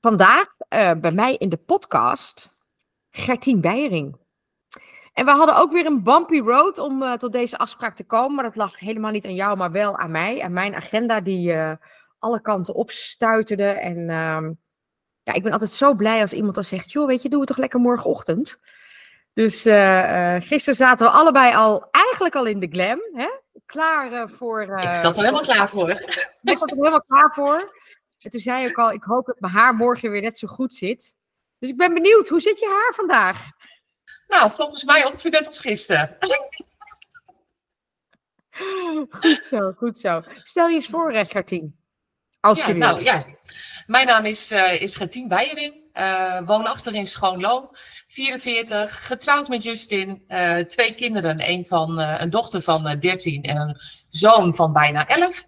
vandaag uh, bij mij in de podcast Gertien Beiering. En we hadden ook weer een bumpy road om uh, tot deze afspraak te komen. Maar dat lag helemaal niet aan jou, maar wel aan mij. En mijn agenda die uh, alle kanten opstuiterde. En uh, ja, ik ben altijd zo blij als iemand dan zegt... joh, weet je, doe het toch lekker morgenochtend. Dus gisteren zaten we allebei al, eigenlijk al in de glam. Hè? Klaar voor... ik zat er helemaal klaar voor. Ik zat er helemaal klaar voor. En toen zei ik al, ik hoop dat mijn haar morgen weer net zo goed zit. Dus ik ben benieuwd, hoe zit je haar vandaag? Nou, volgens mij ongeveer net als gisteren. Goed zo, goed zo. Stel je eens voor, Gertien. Als ja, je wil. Nou, ja. Mijn naam is, uh, is Gertien Beijering. Uh, woonachtig in Schoonlo. 44, getrouwd met Justin. Uh, twee kinderen. Een, van, een dochter van 13 en een zoon van bijna 11.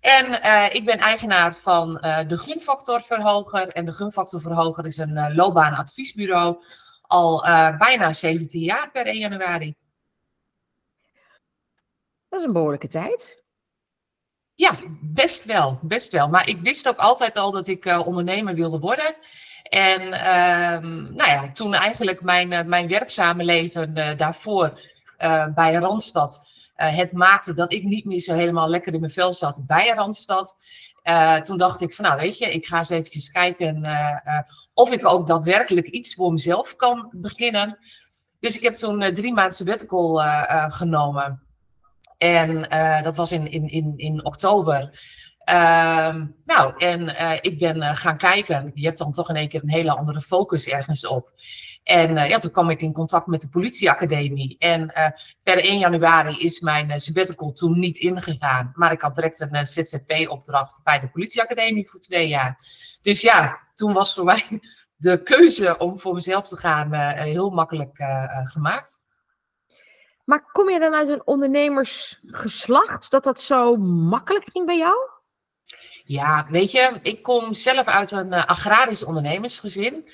En uh, ik ben eigenaar van uh, de Gunfactorverhoger. En de Gunfactorverhoger is een uh, loopbaanadviesbureau. Al bijna 17 jaar per 1 januari. Dat is een behoorlijke tijd. Ja, best wel. Best wel. Maar ik wist ook altijd al dat ik ondernemer wilde worden. En ehm, nou ja, toen eigenlijk mijn, mijn werkzame leven daarvoor bij Randstad het maakte dat ik niet meer zo helemaal lekker in mijn vel zat bij Randstad. Uh, toen dacht ik van nou weet je, ik ga eens eventjes kijken uh, of ik ook daadwerkelijk iets voor mezelf kan beginnen. Dus ik heb toen drie maanden sabbatical genomen. En dat was in, in, in, in oktober. Ehm, nou, en ik ben gaan kijken. Je hebt dan toch in één keer een hele andere focus ergens op. En uh, ja, toen kwam ik in contact met de politieacademie. En uh, per 1 januari is mijn uh, sabbatical toen niet ingegaan. Maar ik had direct een ZZP-opdracht bij de politieacademie voor twee jaar. Dus ja, toen was voor mij de keuze om voor mezelf te gaan heel makkelijk gemaakt. Maar kom je dan uit een ondernemersgeslacht dat dat zo makkelijk ging bij jou? Ja, weet je, ik kom zelf uit een agrarisch ondernemersgezin.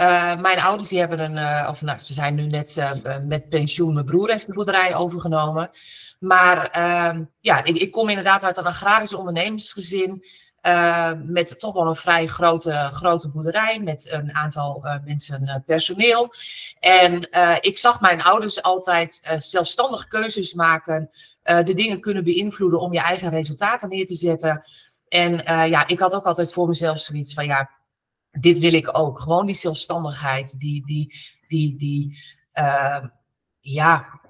Uh, mijn ouders die hebben een, uh, of nou, ze zijn nu net uh, met pensioen. Mijn broer heeft de boerderij overgenomen. Maar ehm, ja, ik, ik, kom inderdaad uit een agrarisch ondernemersgezin. met toch wel een vrij grote, grote boerderij. Met een aantal mensen personeel. En ik zag mijn ouders altijd zelfstandig keuzes maken. de dingen kunnen beïnvloeden om je eigen resultaten neer te zetten. En ja, ik had ook altijd voor mezelf zoiets van ja dit wil ik ook. Gewoon die zelfstandigheid, die, die, die, die uh, ja,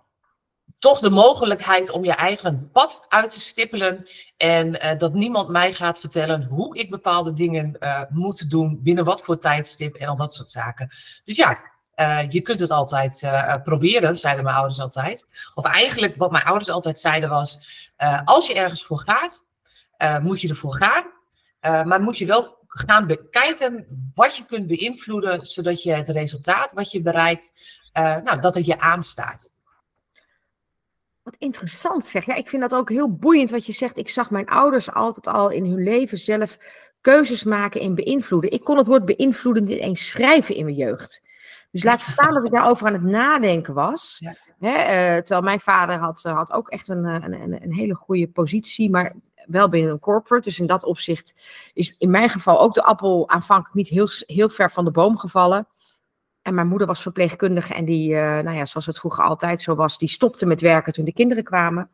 toch de mogelijkheid om je eigen pad uit te stippelen. En uh, dat niemand mij gaat vertellen hoe ik bepaalde dingen uh, moet doen, binnen wat voor tijdstip en al dat soort zaken. Dus ja, uh, je kunt het altijd proberen, zeiden mijn ouders altijd. Of eigenlijk wat mijn ouders altijd zeiden was, als je ergens voor gaat, moet je ervoor gaan. maar moet je wel gaan bekijken wat je kunt beïnvloeden, zodat je het resultaat wat je bereikt, uh, nou, dat het je aanstaat. Wat interessant zeg. Ja, ik vind dat ook heel boeiend wat je zegt. Ik zag mijn ouders altijd al in hun leven zelf keuzes maken en beïnvloeden. Ik kon het woord beïnvloeden niet eens schrijven in mijn jeugd. Dus laat staan dat ik daarover aan het nadenken was. Ja. Hè, uh, terwijl mijn vader had, uh, had ook echt een, een, een hele goede positie. Maar wel binnen een corporate. Dus in dat opzicht is in mijn geval ook de appel aanvankelijk niet heel, heel ver van de boom gevallen. En mijn moeder was verpleegkundige en die, uh, nou ja, zoals het vroeger altijd zo was, die stopte met werken toen de kinderen kwamen.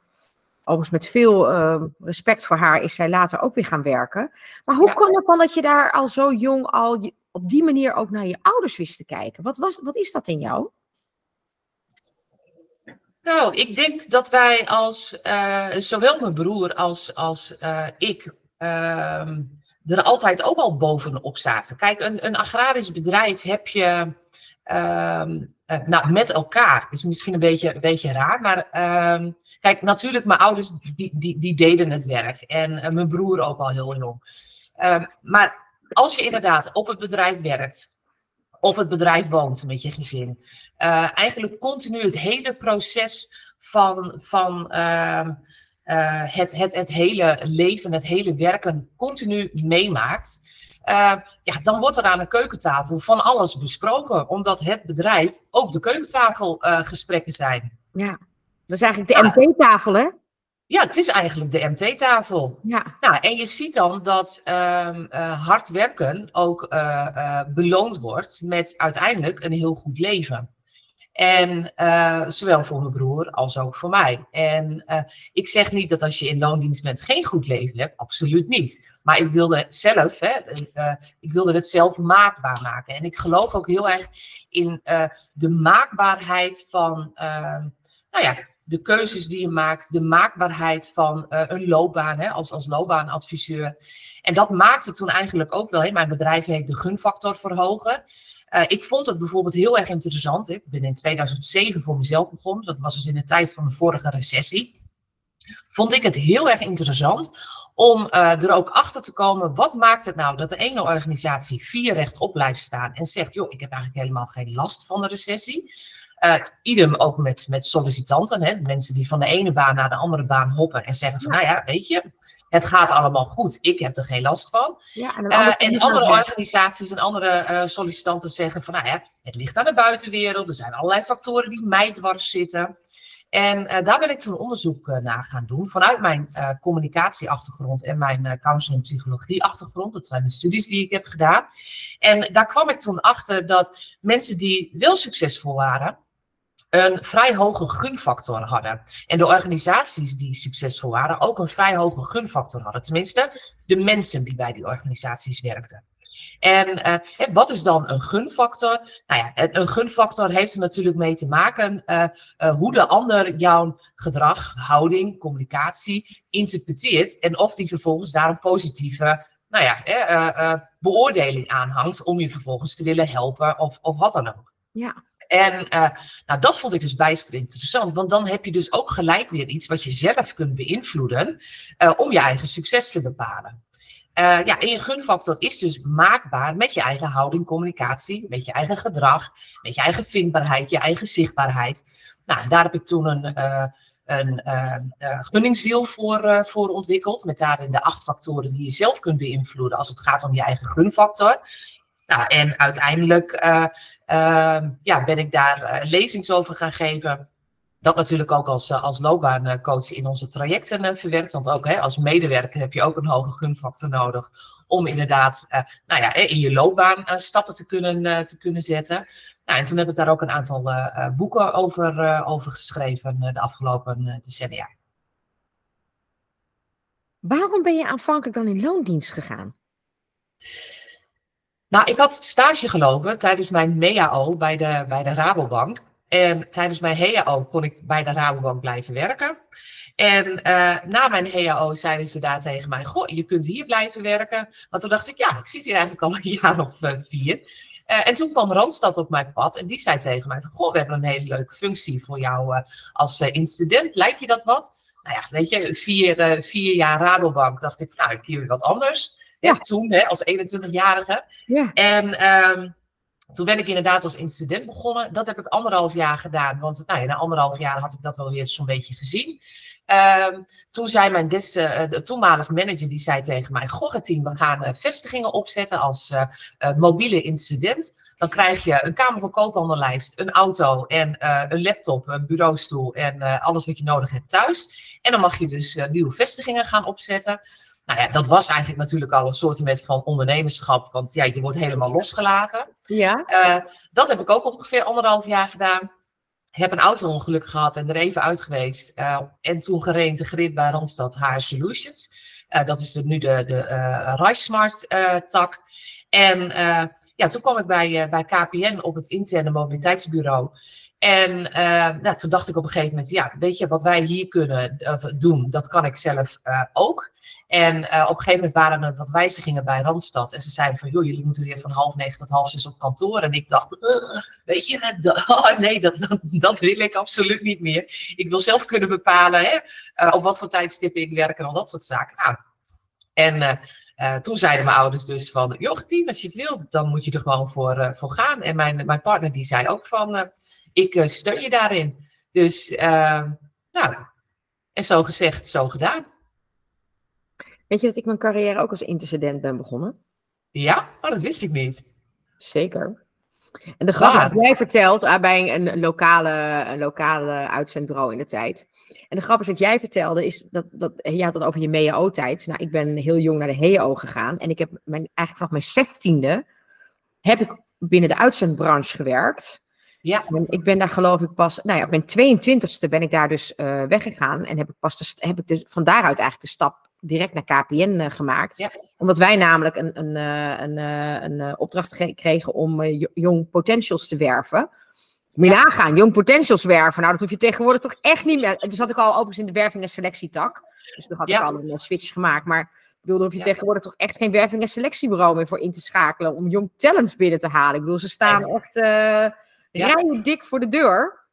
Overigens met veel uh, respect voor haar is zij later ook weer gaan werken. Maar hoe ja. kan het dan dat je daar al zo jong al op die manier ook naar je ouders wist te kijken? Wat, was, wat is dat in jou? Nou, ik denk dat wij als, uh, zowel mijn broer als, als uh, ik, uh, er altijd ook al bovenop zaten. Kijk, een, een agrarisch bedrijf heb je ehm, eh, nou, met elkaar. is misschien een beetje, een beetje raar, maar ehm, kijk, natuurlijk, mijn ouders die, die, die deden het werk. En mijn broer ook al heel jong. maar als je inderdaad op het bedrijf werkt, op het bedrijf woont met je gezin. Uh, eigenlijk continu het hele proces van, van uh, uh, het, het, het hele leven, het hele werken continu meemaakt. ja, dan wordt er aan de keukentafel van alles besproken, omdat het bedrijf ook de keukentafelgesprekken zijn. Ja, dat is eigenlijk de. MP-tafel, hè? Ja, het is eigenlijk de MT-tafel. Ja. Nou, en je ziet dan dat ehm, eh, hard werken ook eh, eh, beloond wordt met uiteindelijk een heel goed leven. En zowel voor mijn broer als ook voor mij. En ik zeg niet dat als je in loondienst bent geen goed leven hebt, absoluut niet. Maar ik wilde zelf, hè, ik wilde het zelf maakbaar maken. En ik geloof ook heel erg in de maakbaarheid van, ehm, nou ja, de keuzes die je maakt, de maakbaarheid van uh, een loopbaan hè, als, als loopbaanadviseur. En dat maakte toen eigenlijk ook wel, hè, mijn bedrijf heet de gunfactor verhogen. Uh, ik vond het bijvoorbeeld heel erg interessant. Ik ben in 2007 voor mezelf begonnen. Dat was dus in de tijd van de vorige recessie. Vond ik het heel erg interessant om uh, er ook achter te komen. Wat maakt het nou dat de ene organisatie vier rechtop blijft staan en zegt: joh, ik heb eigenlijk helemaal geen last van de recessie. Uh, idem ook met, met sollicitanten, hè? mensen die van de ene baan naar de andere baan hoppen en zeggen van, nou ja, weet je, het gaat allemaal goed, ik heb er geen last van. Ja, en, uh, en andere organisaties en andere uh, sollicitanten zeggen van, nou ja, het ligt aan de buitenwereld, er zijn allerlei factoren die mij dwars zitten. En daar ben ik toen onderzoek naar gaan doen vanuit mijn communicatieachtergrond en mijn counseling psychologie achtergrond. Dat zijn de studies die ik heb gedaan. En daar kwam ik toen achter dat mensen die wel succesvol waren, een vrij hoge gunfactor hadden. En de organisaties die succesvol waren ook een vrij hoge gunfactor hadden. Tenminste, de mensen die bij die organisaties werkten. En uh, wat is dan een gunfactor? Nou ja, een gunfactor heeft er natuurlijk mee te maken uh, uh, hoe de ander jouw gedrag, houding, communicatie interpreteert. En of die vervolgens daar een positieve nou ja, beoordeling aan hangt om je vervolgens te willen helpen of, of wat dan ook. Ja. En uh, nou, dat vond ik dus bijster interessant, want dan heb je dus ook gelijk weer iets wat je zelf kunt beïnvloeden uh, om je eigen succes te bepalen. Uh, ja, en je gunfactor is dus maakbaar met je eigen houding, communicatie, met je eigen gedrag, met je eigen vindbaarheid, je eigen zichtbaarheid. Nou, daar heb ik toen een, een gunningswiel voor, voor ontwikkeld, met daarin de acht factoren die je zelf kunt beïnvloeden als het gaat om je eigen gunfactor. Nou, en uiteindelijk uh, uh, ja, ben ik daar uh, lezings over gaan geven. Dat natuurlijk ook als, als loopbaancoach in onze trajecten verwerkt. Want ook hè, als medewerker heb je ook een hoge gunfactor nodig. Om inderdaad nou ja, in je loopbaan stappen te kunnen, te kunnen zetten. Nou, en toen heb ik daar ook een aantal boeken over, over geschreven de afgelopen decennia. Waarom ben je aanvankelijk dan in loondienst gegaan? Nou, ik had stage gelopen tijdens mijn MEAO bij de, bij de Rabobank. En tijdens mijn HEAO kon ik bij de Rabobank blijven werken. En uh, na mijn HEAO zeiden ze daar tegen mij: Goh, je kunt hier blijven werken. Want toen dacht ik: Ja, ik zit hier eigenlijk al een jaar of uh, vier. Uh, en toen kwam Randstad op mijn pad en die zei tegen mij: Goh, we hebben een hele leuke functie voor jou als incident. Lijkt je dat wat? Nou ja, weet je, vier, vier jaar Rabobank. Dacht ik: Nou, ik hier wat anders. Ja. Toen, hè, als 21-jarige. Ja. En um, toen ben ik inderdaad als incident begonnen. Dat heb ik anderhalf jaar gedaan. Want nou ja, na anderhalf jaar had ik dat wel weer zo'n beetje gezien. Um, toen zei mijn des, uh, de toenmalige manager, die zei tegen mij, goh team, we gaan uh, vestigingen opzetten als uh, mobiele incident. Dan krijg je een kamer van koophandellijst, een auto en een laptop, een bureaustoel en alles wat je nodig hebt thuis. En dan mag je dus nieuwe vestigingen gaan opzetten. Nou ja, dat was eigenlijk natuurlijk al een soort met van ondernemerschap, want ja, je wordt helemaal losgelaten. Ja. Uh, dat heb ik ook ongeveer anderhalf jaar gedaan. Heb een auto-ongeluk gehad en er even uit geweest. Uh, en toen gereïntegreerd bij Randstad HR Solutions. Uh, dat is de, nu de, de RiseSmart tak. En ja, toen kwam ik bij, bij KPN op het interne mobiliteitsbureau. En nou, toen dacht ik op een gegeven moment, ja, weet je, wat wij hier kunnen doen, dat kan ik zelf ook. En uh, op een gegeven moment waren er wat wijzigingen bij Randstad. En ze zeiden van, joh, jullie moeten weer van half negen tot half zes op kantoor. En ik dacht, weet je, oh, nee, dat, dat, dat, wil ik absoluut niet meer. Ik wil zelf kunnen bepalen hè, op wat voor tijdstippen ik werk en al dat soort zaken. Nou, en uh, toen zeiden mijn ouders dus van, joh, tien, als je het wil, dan moet je er gewoon voor, voor gaan. En mijn, mijn partner die zei ook van, ik steun je daarin. Dus, nou, en zo gezegd, zo gedaan. Weet je dat ik mijn carrière ook als intercedent ben begonnen? Ja? Oh, dat wist ik niet. Zeker. En de grap jij vertelt ah, bij een lokale, een lokale uitzendbureau in de tijd. En de grap is wat jij vertelde, is dat, dat je had het over je MEAO-tijd. Nou, ik ben heel jong naar de HEO gegaan. En ik heb mijn, eigenlijk vanaf mijn zestiende heb ik binnen de uitzendbranche gewerkt. Ja. En ik ben daar geloof ik pas, nou ja, op mijn 22e ben ik daar dus uh, weggegaan. En heb ik pas de, heb ik dus van daaruit eigenlijk de stap direct naar KPN uh, gemaakt. Ja. Omdat wij namelijk een, een, een, een opdracht kregen om jong potentials te werven. Moet je nagaan, jong potentials werven. Nou, dat hoef je tegenwoordig toch echt niet meer. Dus had ik al overigens in de werving en selectietak. Dus toen had ik al een switch gemaakt. Maar ik bedoel, daar hoef je tegenwoordig toch echt geen werving en selectiebureau meer voor in te schakelen. Om jong talents binnen te halen. Ik bedoel, ze staan echt uh, rijen dik voor de deur.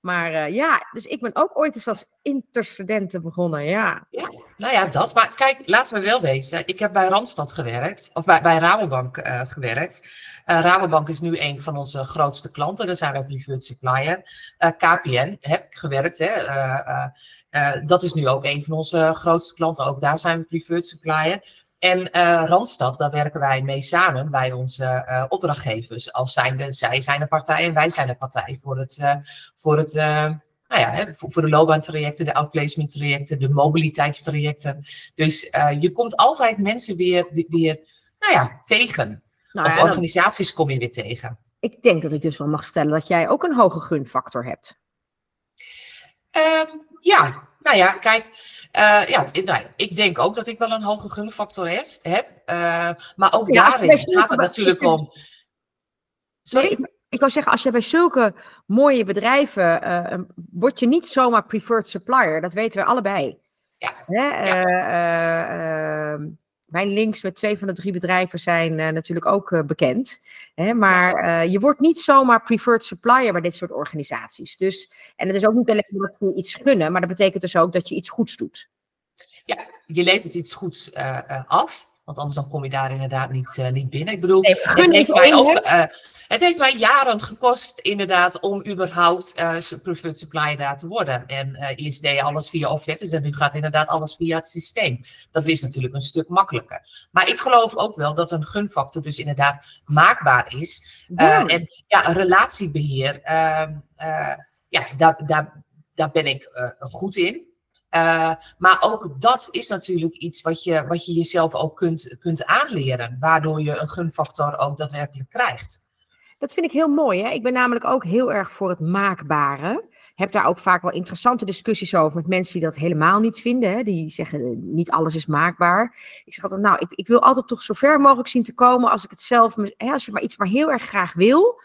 Maar uh, ja, dus ik ben ook ooit eens als interstudenten begonnen, ja. ja. Nou ja, dat. Maar kijk, laten we wel wezen. Ik heb bij Randstad gewerkt, of bij, Rabobank uh, gewerkt. Uh, Rabobank is nu een van onze grootste klanten. Daar zijn wij preferred supplier. KPN heb ik gewerkt. Hè. dat is nu ook een van onze grootste klanten. Ook daar zijn we preferred supplier. En uh, Randstad, daar werken wij mee samen bij onze uh, opdrachtgevers. Als zijnde, zij zijn de partij en wij zijn de partij voor het, uh, voor het nou ja, hè, voor, voor de loopbaantrajecten, de outplacement trajecten, de mobiliteitstrajecten. Dus je komt altijd mensen weer, weer nou ja, tegen. Nou, of ja, organisaties dan... kom je weer tegen. Ik denk dat ik dus wel mag stellen dat jij ook een hoge gunfactor hebt. Um, ja, nou ja, kijk, uh, ja, nou, ik denk ook dat ik wel een hoge gunfactor heb. Uh, maar ook ja, daarin gaat het natuurlijk om. Sorry? Nee, ik, ik wou zeggen, als je bij zulke mooie bedrijven. Uh, word je niet zomaar preferred supplier. Dat weten we allebei. Ja. Hè? ja. Mijn links met twee van de drie bedrijven zijn natuurlijk ook bekend. Hè? Maar ja. je wordt niet zomaar preferred supplier bij dit soort organisaties. Dus, en het is ook niet alleen dat je iets gunnen, maar dat betekent dus ook dat je iets goeds doet. Ja, je levert iets goeds af. Want anders dan kom je daar inderdaad niet, uh, niet binnen. Ik bedoel, nee, het, heeft mij ook, het heeft mij jaren gekost inderdaad om überhaupt preferred supplier daar te worden. En eerst deed je alles via offertes en nu gaat inderdaad alles via het systeem. Dat is natuurlijk een stuk makkelijker. Maar ik geloof ook wel dat een gunfactor dus inderdaad maakbaar is. Ja. en ja, relatiebeheer, ehm, ja, daar, daar, daar ben ik goed in. Uh, maar ook dat is natuurlijk iets wat je, wat je jezelf ook kunt, kunt aanleren, waardoor je een gunfactor ook daadwerkelijk krijgt. Dat vind ik heel mooi. Hè? Ik ben namelijk ook heel erg voor het maakbare. Heb daar ook vaak wel interessante discussies over met mensen die dat helemaal niet vinden. Hè? Die zeggen eh, niet alles is maakbaar. Ik zeg altijd, nou, ik, ik wil altijd toch zo ver mogelijk zien te komen als ik het zelf, hè, als je maar iets maar heel erg graag wil,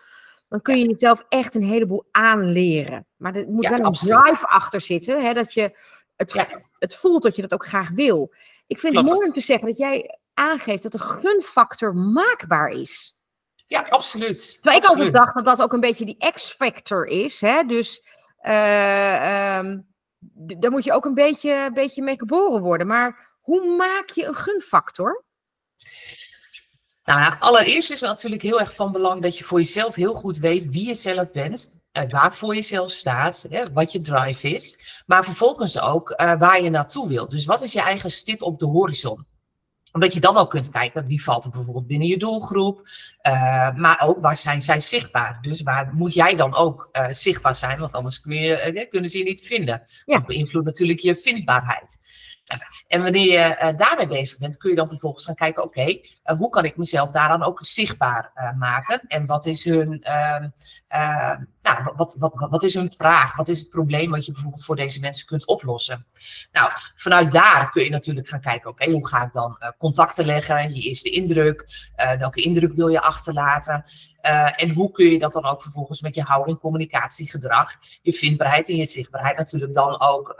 dan kun je jezelf echt een heleboel aanleren. Maar er moet ja, wel een absoluut. drive achter zitten, hè, dat je het, ja. het voelt dat je dat ook graag wil. Ik vind Klopt. het mooi om te zeggen dat jij aangeeft dat de gunfactor maakbaar is. Ja, absoluut. Terwijl ik altijd dacht dat dat ook een beetje die X-factor is. Hè? Dus uh, um, daar moet je ook een beetje, een beetje mee geboren worden. Maar hoe maak je een gunfactor? Nou ja, allereerst is het natuurlijk heel erg van belang dat je voor jezelf heel goed weet wie je zelf bent waarvoor je zelf staat, hè, wat je drive is, maar vervolgens ook uh, waar je naartoe wilt. Dus wat is je eigen stip op de horizon? Omdat je dan ook kunt kijken, wie valt er bijvoorbeeld binnen je doelgroep, uh, maar ook waar zijn zij zichtbaar. Dus waar moet jij dan ook zichtbaar zijn, want anders kun je, kunnen ze je niet vinden. Ja. Dat beïnvloedt natuurlijk je vindbaarheid. En wanneer je uh, daarmee bezig bent, kun je dan vervolgens gaan kijken, oké, uh, hoe kan ik mezelf daaraan ook zichtbaar uh, maken? En wat is hun, nou, wat, wat, wat is hun vraag? Wat is het probleem wat je bijvoorbeeld voor deze mensen kunt oplossen? Nou, vanuit daar kun je natuurlijk gaan kijken, oké, hoe ga ik dan contacten leggen? Je eerste indruk, welke indruk wil je achterlaten? en hoe kun je dat dan ook vervolgens met je houding, communicatiegedrag, je vindbaarheid en je zichtbaarheid natuurlijk dan ook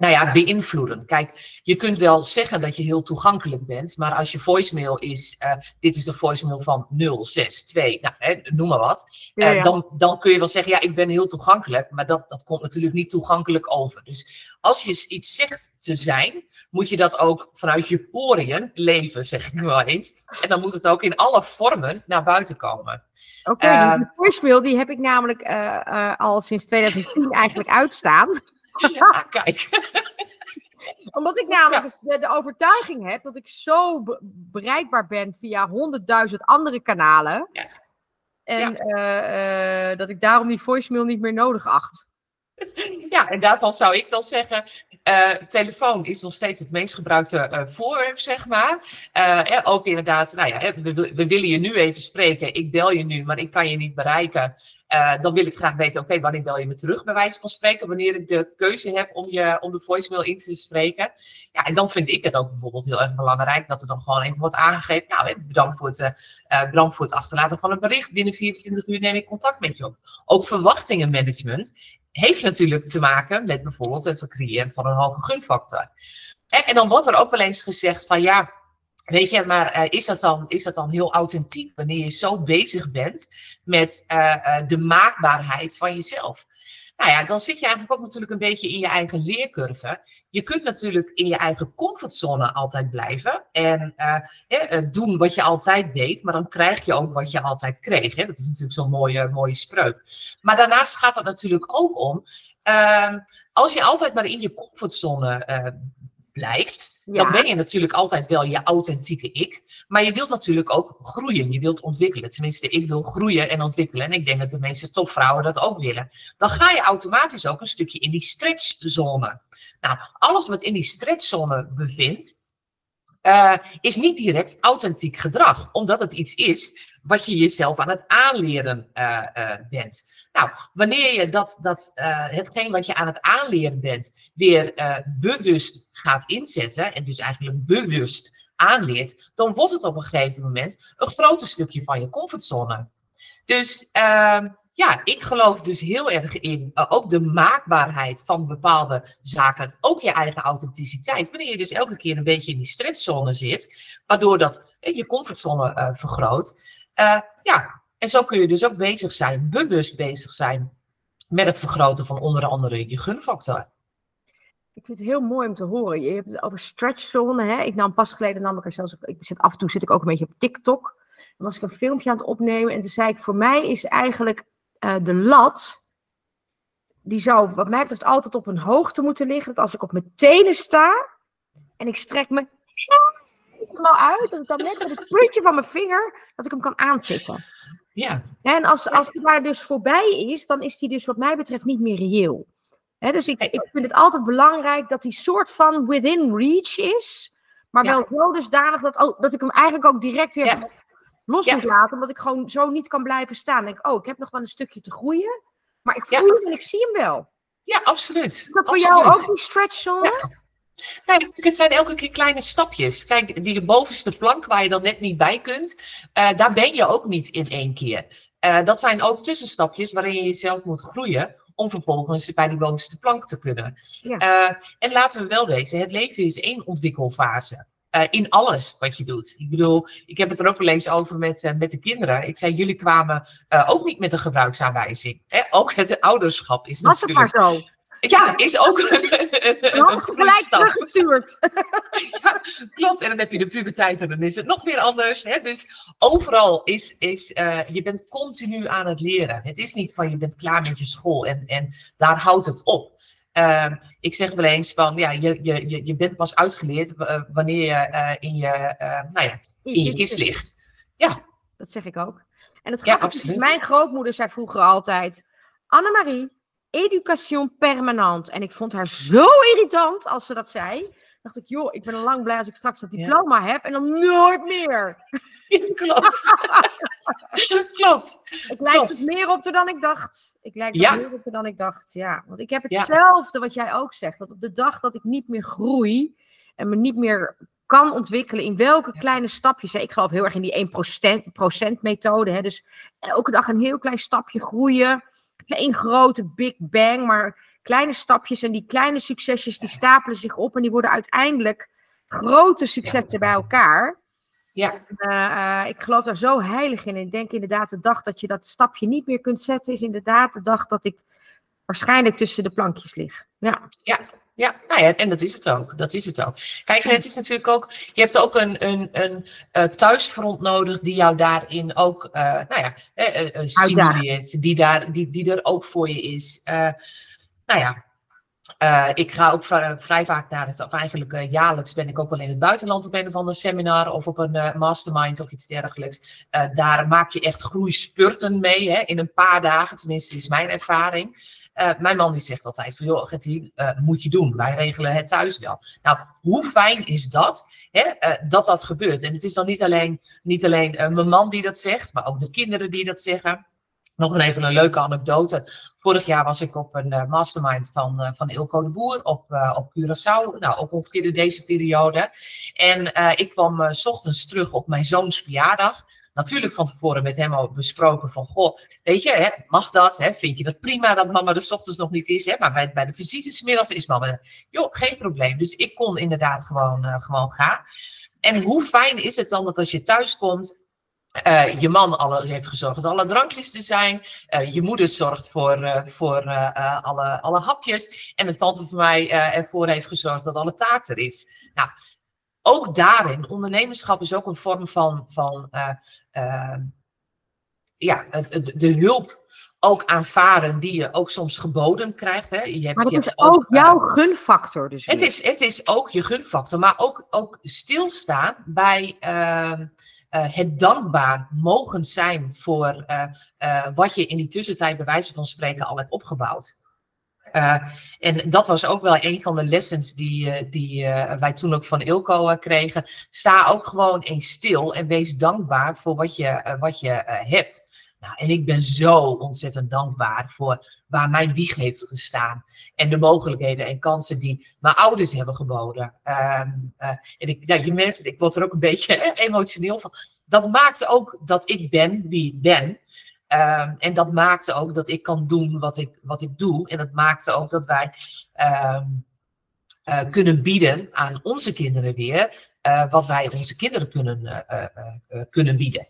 nou ja, beïnvloeden. Kijk, je kunt wel zeggen dat je heel toegankelijk bent, maar als je voicemail is, uh, dit is de voicemail van 062, nou, hè, noem maar wat, uh, ja, ja. Dan, dan kun je wel zeggen, ja, ik ben heel toegankelijk, maar dat, dat komt natuurlijk niet toegankelijk over. Dus als je iets zegt te zijn, moet je dat ook vanuit je poriën leven, zeg ik nu wel eens. En dan moet het ook in alle vormen naar buiten komen. Oké, okay, uh, die voicemail die heb ik namelijk al sinds 2010 eigenlijk uitstaan. Ja, kijk. Omdat ik namelijk ja. de, de, overtuiging heb dat ik zo be bereikbaar ben via honderdduizend andere kanalen. Ja. En ja. uh, uh, dat ik daarom die voicemail niet meer nodig acht. Ja, en daarvan zou ik dan zeggen, uh, telefoon is nog steeds het meest gebruikte uh, voorwerp, zeg maar. Uh, ook inderdaad, nou ja, we, we, willen je nu even spreken. Ik bel je nu, maar ik kan je niet bereiken. dan wil ik graag weten, oké, wanneer bel je me terug, bij wijze van spreken, wanneer ik de keuze heb om, je, om de voicemail in te spreken. Ja, en dan vind ik het ook bijvoorbeeld heel erg belangrijk dat er dan gewoon even wordt aangegeven. Nou, bedankt voor het, bedankt voor het achterlaten van een bericht. Binnen 24 uur neem ik contact met je op. Ook verwachtingenmanagement heeft natuurlijk te maken met bijvoorbeeld het creëren van een hoge gunfactor. En, dan wordt er ook wel eens gezegd van ja, Weet je, maar uh, is, dat dan, is dat dan heel authentiek wanneer je zo bezig bent met uh, uh, de maakbaarheid van jezelf? Nou ja, dan zit je eigenlijk ook natuurlijk een beetje in je eigen leercurve. Je kunt natuurlijk in je eigen comfortzone altijd blijven en uh, doen wat je altijd deed, maar dan krijg je ook wat je altijd kreeg. Hè? Dat is natuurlijk zo'n mooie, mooie spreuk. Maar daarnaast gaat het natuurlijk ook om, uh, als je altijd maar in je comfortzone uh, blijft, dan ben je natuurlijk altijd wel je authentieke ik. Maar je wilt natuurlijk ook groeien, je wilt ontwikkelen. Tenminste, ik wil groeien en ontwikkelen. En ik denk dat de meeste topvrouwen dat ook willen. Dan ga je automatisch ook een stukje in die stretchzone. Nou, alles wat in die stretchzone bevindt, uh, is niet direct authentiek gedrag, omdat het iets is wat je jezelf aan het aanleren uh, uh, bent. Nou, wanneer je dat, dat hetgeen wat je aan het aanleren bent weer bewust gaat inzetten, en dus eigenlijk bewust aanleert, dan wordt het op een gegeven moment een groter stukje van je comfortzone. Dus ehm, ja, ik geloof dus heel erg in uh, ook de maakbaarheid van bepaalde zaken. Ook je eigen authenticiteit. Wanneer je dus elke keer een beetje in die stresszone zit, waardoor dat je comfortzone vergroot. ja, en zo kun je dus ook bezig zijn, bewust bezig zijn met het vergroten van onder andere je gunfactor. Ik vind het heel mooi om te horen. Je hebt het over stretchzone. Hè? Ik nam pas geleden nam ik er zelfs. Ik zit af en toe zit ik ook een beetje op TikTok. Dan was ik een filmpje aan het opnemen en toen zei ik: voor mij is eigenlijk uh, de lat, die zou wat mij betreft altijd op een hoogte moeten liggen. Dat als ik op mijn tenen sta en ik strek me helemaal uit, dat ik dan net met het puntje van mijn vinger, dat ik hem kan aantikken. Ja. En als, als die daar dus voorbij is, dan is die dus wat mij betreft niet meer reëel. He, dus ik, ik vind het altijd belangrijk dat die soort van within reach is, maar wel zo dusdanig dat, dat ik hem eigenlijk ook direct weer ja los moet laten, omdat ik gewoon zo niet kan blijven staan. denk oh, ik heb nog wel een stukje te groeien, maar ik voel hem en ik zie hem wel. Ja, absoluut. Is dat voor jou ook die stretchzone? Ja. het zijn elke keer kleine stapjes. Kijk, die bovenste plank waar je dan net niet bij kunt, uh, daar ben je ook niet in één keer. Uh, dat zijn ook tussenstapjes waarin je jezelf moet groeien om vervolgens bij die bovenste plank te kunnen. Ja. Uh, en laten we wel wezen, het leven is één ontwikkelfase. Uh, in alles wat je doet. Ik bedoel, ik heb het er ook wel eens over met, uh, met de kinderen. Ik zei, jullie kwamen uh, ook niet met een gebruiksaanwijzing. Hè? Ook het ouderschap is Was natuurlijk... Was het maar zo? Ja, is ook een, gelijk teruggestuurd. ja, klopt. En dan heb je de puberteit en dan is het nog weer anders. Hè? Dus overal is, is je bent continu aan het leren. Het is niet van je bent klaar met je school en, en daar houdt het op. Uh, ik zeg wel eens van, ja, je, je, je bent pas uitgeleerd uh, wanneer je uh, in je, nou ja, in je kist ligt. Ja. Dat zeg ik ook. En het ja, absoluut. Mijn grootmoeder zei vroeger altijd, Annemarie, education permanent. En ik vond haar zo irritant als ze dat zei. dacht ik, joh, ik ben al lang blij als ik straks dat diploma ja. heb en dan nooit meer. klopt. klopt. Ik lijk het meer op er dan ik dacht. Ik lijk er meer op er dan ik dacht, ja. Want ik heb hetzelfde wat jij ook zegt. Dat op de dag dat ik niet meer groei en me niet meer kan ontwikkelen in welke kleine stapjes. Ik geloof heel erg in die 1% methode. Hè. Dus elke dag een heel klein stapje groeien. Geen grote big bang, maar kleine stapjes. En die kleine succesjes die stapelen zich op en die worden uiteindelijk grote successen bij elkaar. Ja. Uh, ik geloof daar zo heilig in. Ik denk inderdaad, de dag dat je dat stapje niet meer kunt zetten, is inderdaad de dag dat ik waarschijnlijk tussen de plankjes lig. Ja. Ja, ja, nou ja, en dat is het ook. Dat is het ook. Kijk, het is natuurlijk ook, je hebt ook een, een, een, uh, thuisfront nodig die jou daarin ook, uh, nou ja, uh, stimuleert, die, daar, die, die er ook voor je is. nou ja, uh, ik ga ook vrij vaak naar het, of eigenlijk uh, jaarlijks ben ik ook wel in het buitenland op een of ander seminar of op een uh, mastermind of iets dergelijks. daar maak je echt groeispurten mee hè, in een paar dagen, tenminste is mijn ervaring. Uh, mijn man die zegt altijd van, joh, Gertie, uh, moet je doen. Wij regelen het thuis wel. Nou, hoe fijn is dat, hè, uh, dat dat gebeurt? En het is dan niet alleen, niet alleen mijn man die dat zegt, maar ook de kinderen die dat zeggen. Nog even een leuke anekdote. Vorig jaar was ik op een uh, mastermind van, uh, van Ilko de Boer op, uh, op Curaçao. Nou, ook ongeveer in deze periode. En ik kwam s ochtends terug op mijn zoons verjaardag. Natuurlijk van tevoren met hem al besproken van, goh, weet je, hè, mag dat? Hè? Vind je dat prima dat mama er s ochtends nog niet is? Hè? Maar bij, bij de visites middags is mama, joh, geen probleem. Dus ik kon inderdaad gewoon, gewoon gaan. En hoe fijn is het dan dat als je thuis komt uh, je man alle, heeft gezorgd dat alle drankjes er zijn. Uh, je moeder zorgt voor, uh, voor alle, alle hapjes. En een tante van mij ervoor heeft gezorgd dat alle taart er is. Nou, ook daarin, ondernemerschap is ook een vorm van, van ja, de, de hulp ook aanvaren die je ook soms geboden krijgt. Hè. Je hebt, maar dat is ook, ook jouw gunfactor dus. Het is, het is ook je gunfactor, maar ook, ook stilstaan bij ehm, het dankbaar mogen zijn voor uh, uh, wat je in die tussentijd bij wijze van spreken al hebt opgebouwd. en dat was ook wel een van de lessons die, die wij toen ook van Ilko kregen. Sta ook gewoon eens stil en wees dankbaar voor wat je, wat je hebt. Nou, en ik ben zo ontzettend dankbaar voor waar mijn wieg heeft gestaan. En de mogelijkheden en kansen die mijn ouders hebben geboden. Um, uh, en ik, je merkt, ik word er ook een beetje emotioneel van. Dat maakte ook dat ik ben wie ik ben. Um, en dat maakte ook dat ik kan doen wat ik, wat ik doe. En dat maakte ook dat wij um, uh, kunnen bieden aan onze kinderen weer. Uh, wat wij onze kinderen kunnen, kunnen bieden.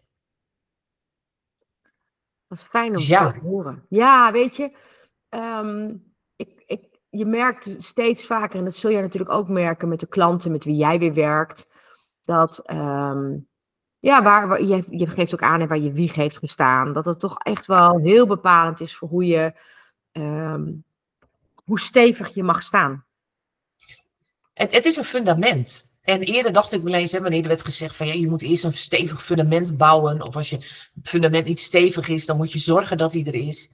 Wat fijn om ja. te horen. Ja, weet je, um, ik, ik, je merkt steeds vaker, en dat zul je natuurlijk ook merken met de klanten met wie jij weer werkt, dat, um, ja, waar, waar, je, je geeft ook aan waar je wieg heeft gestaan, dat het toch echt wel heel bepalend is voor hoe je, um, hoe stevig je mag staan. Het, het is een fundament. En eerder dacht ik wel eens, hè, wanneer er werd gezegd van ja, je moet eerst een stevig fundament bouwen. Of als je het fundament niet stevig is, dan moet je zorgen dat hij er is.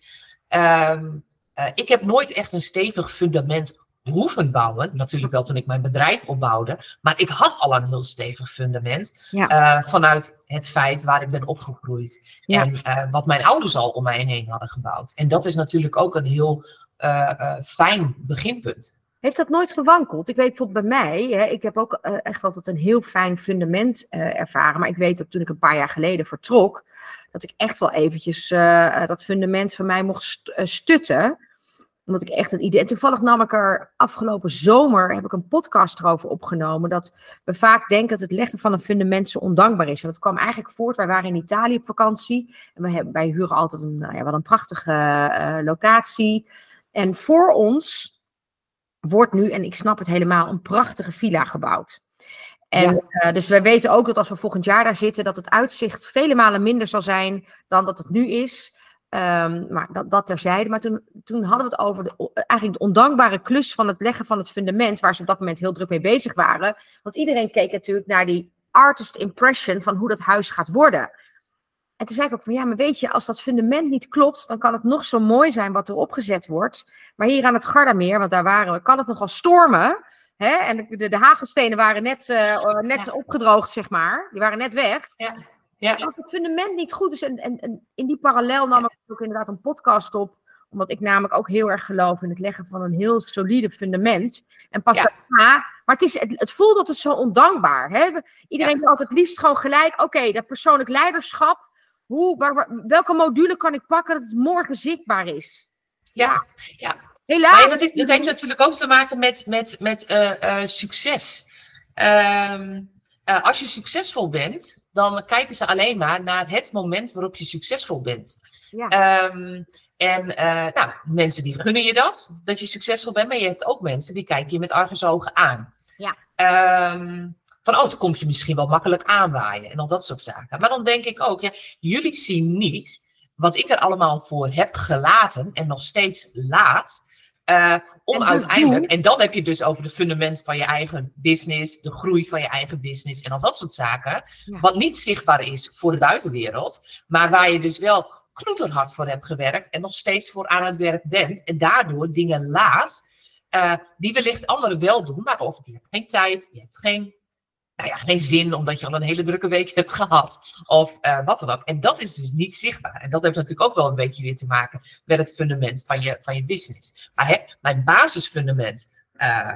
Um, uh, ik heb nooit echt een stevig fundament hoeven bouwen. Natuurlijk wel toen ik mijn bedrijf opbouwde. Maar ik had al een heel stevig fundament. Ja. Uh, vanuit het feit waar ik ben opgegroeid. Ja. En uh, wat mijn ouders al om mij heen hadden gebouwd. En dat is natuurlijk ook een heel fijn beginpunt. Heeft dat nooit gewankeld? Ik weet bijvoorbeeld bij mij, hè, ik heb ook uh, echt altijd een heel fijn fundament uh, ervaren. Maar ik weet dat toen ik een paar jaar geleden vertrok, dat ik echt wel eventjes uh, dat fundament van mij mocht st stutten. Omdat ik echt het idee. En toevallig nam ik er afgelopen zomer heb ik een podcast erover opgenomen. Dat we vaak denken dat het leggen van een fundament zo ondankbaar is. En dat kwam eigenlijk voort. Wij waren in Italië op vakantie. En wij, hebben, wij huren altijd een, nou ja, een prachtige locatie. En voor ons wordt nu, en ik snap het helemaal, een prachtige villa gebouwd. En ja. uh, dus wij weten ook dat als we volgend jaar daar zitten, dat het uitzicht vele malen minder zal zijn dan dat het nu is. Um, maar dat, dat terzijde. Maar toen, toen hadden we het over de, eigenlijk de ondankbare klus van het leggen van het fundament, waar ze op dat moment heel druk mee bezig waren. Want iedereen keek natuurlijk naar die artist impression van hoe dat huis gaat worden. En toen zei ik ook van ja, maar weet je, als dat fundament niet klopt, dan kan het nog zo mooi zijn wat er opgezet wordt. Maar hier aan het Gardameer, want daar waren we, kan het nogal stormen. Hè? En de, de, de hagelstenen waren net, uh, net ja. opgedroogd, zeg maar. Die waren net weg. Ja. Ja. Als het fundament niet goed is, en, en, en in die parallel nam ik ook inderdaad een podcast op omdat ik namelijk ook heel erg geloof in het leggen van een heel solide fundament. En pas ja. daarna. Maar het, is, het, het voelt altijd zo ondankbaar. Hè? Iedereen wil altijd het liefst gewoon gelijk. Oké, okay, dat persoonlijk leiderschap. Hoe, waar, waar, welke module kan ik pakken dat het morgen zichtbaar is? Ja, ja. Helaas. Maar dat, is, dat heeft natuurlijk ook te maken met, met, met uh, uh, succes. Um, uh, als je succesvol bent, dan kijken ze alleen maar naar het moment waarop je succesvol bent. Ja. Um, en nou, mensen die gunnen je dat, dat je succesvol bent, maar je hebt ook mensen die kijken je met argusogen aan. Ja. Um, van, oh, dan kom je misschien wel makkelijk aanwaaien en al dat soort zaken. Maar dan denk ik ook, ja, jullie zien niet wat ik er allemaal voor heb gelaten en nog steeds laat. Uh, om en uiteindelijk, doen. en dan heb je dus over de fundament van je eigen business, de groei van je eigen business en al dat soort zaken. Ja. Wat niet zichtbaar is voor de buitenwereld, maar waar je dus wel knoeterhard voor hebt gewerkt en nog steeds voor aan het werk bent en daardoor dingen laat uh, die wellicht anderen wel doen, maar of je hebt geen tijd, je hebt geen, nou ja, geen zin omdat je al een hele drukke week hebt gehad of uh, wat dan ook. En dat is dus niet zichtbaar. En dat heeft natuurlijk ook wel een beetje weer te maken met het fundament van je, van je business. Maar hè, mijn basisfundament uh,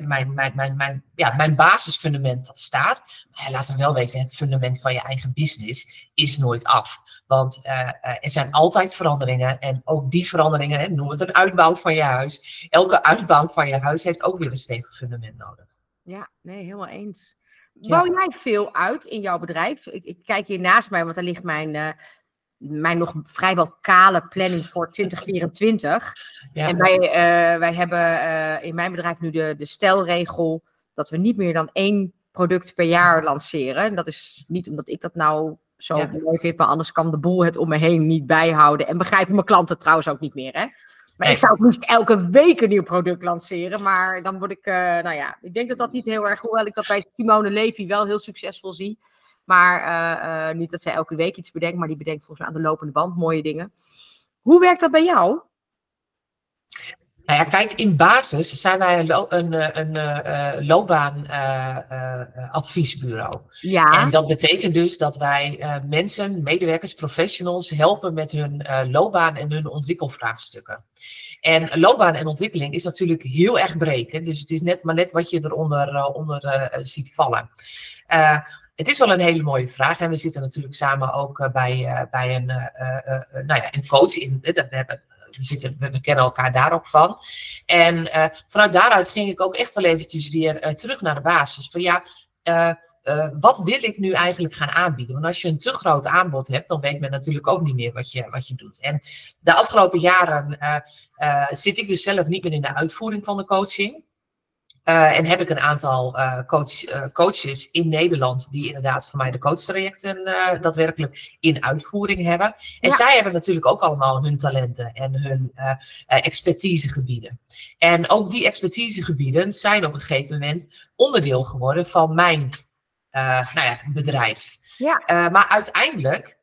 mijn, mijn, mijn, mijn, ja, mijn basisfundament dat staat. Maar laten we wel weten, het fundament van je eigen business is nooit af. Want uh, er zijn altijd veranderingen. En ook die veranderingen, hè, noem het een uitbouw van je huis. Elke uitbouw van je huis heeft ook weer een stevig fundament nodig. Ja, nee, helemaal eens. Bouw jij veel uit in jouw bedrijf? Ik, ik, kijk hier naast mij, want daar ligt mijn uh, mijn nog vrijwel kale planning voor 2024. Ja. En wij, uh, wij hebben uh, in mijn bedrijf nu de, de stelregel dat we niet meer dan één product per jaar lanceren. En dat is niet omdat ik dat nou zo ja. mooi vind, maar anders kan de boel het om me heen niet bijhouden. En begrijpen mijn klanten trouwens ook niet meer. Hè? Maar ik zou niet elke week een nieuw product lanceren. Maar dan word ik, uh, nou ja, ik denk dat dat niet heel erg, hoewel ik dat bij Simone Levy wel heel succesvol zie. Maar uh, uh, niet dat zij elke week iets bedenkt, maar die bedenkt volgens mij aan de lopende band mooie dingen. Hoe werkt dat bij jou? Nou ja, kijk, in basis zijn wij een, een, een, een loopbaanadviesbureau. Uh, ja. En dat betekent dus dat wij mensen, medewerkers, professionals helpen met hun loopbaan en hun ontwikkelvraagstukken. En loopbaan en ontwikkeling is natuurlijk heel erg breed. Hè? Dus het is net maar net wat je eronder onder, ziet vallen. Het is wel een hele mooie vraag. En we zitten natuurlijk samen ook bij, bij een, nou ja, een coach. In, we, hebben, we, zitten, we, kennen elkaar daar ook van. En vanuit daaruit ging ik ook echt wel eventjes weer terug naar de basis. Van ja, wat wil ik nu eigenlijk gaan aanbieden? Want als je een te groot aanbod hebt, dan weet men natuurlijk ook niet meer wat je, wat je doet. En de afgelopen jaren zit ik dus zelf niet meer in de uitvoering van de coaching. Uh, en heb ik een aantal uh, coach, uh, coaches in Nederland die inderdaad voor mij de coachtrajecten daadwerkelijk in uitvoering hebben. En ja. zij hebben natuurlijk ook allemaal hun talenten en hun expertisegebieden. En ook die expertisegebieden zijn op een gegeven moment onderdeel geworden van mijn nou ja, bedrijf. Ja. maar uiteindelijk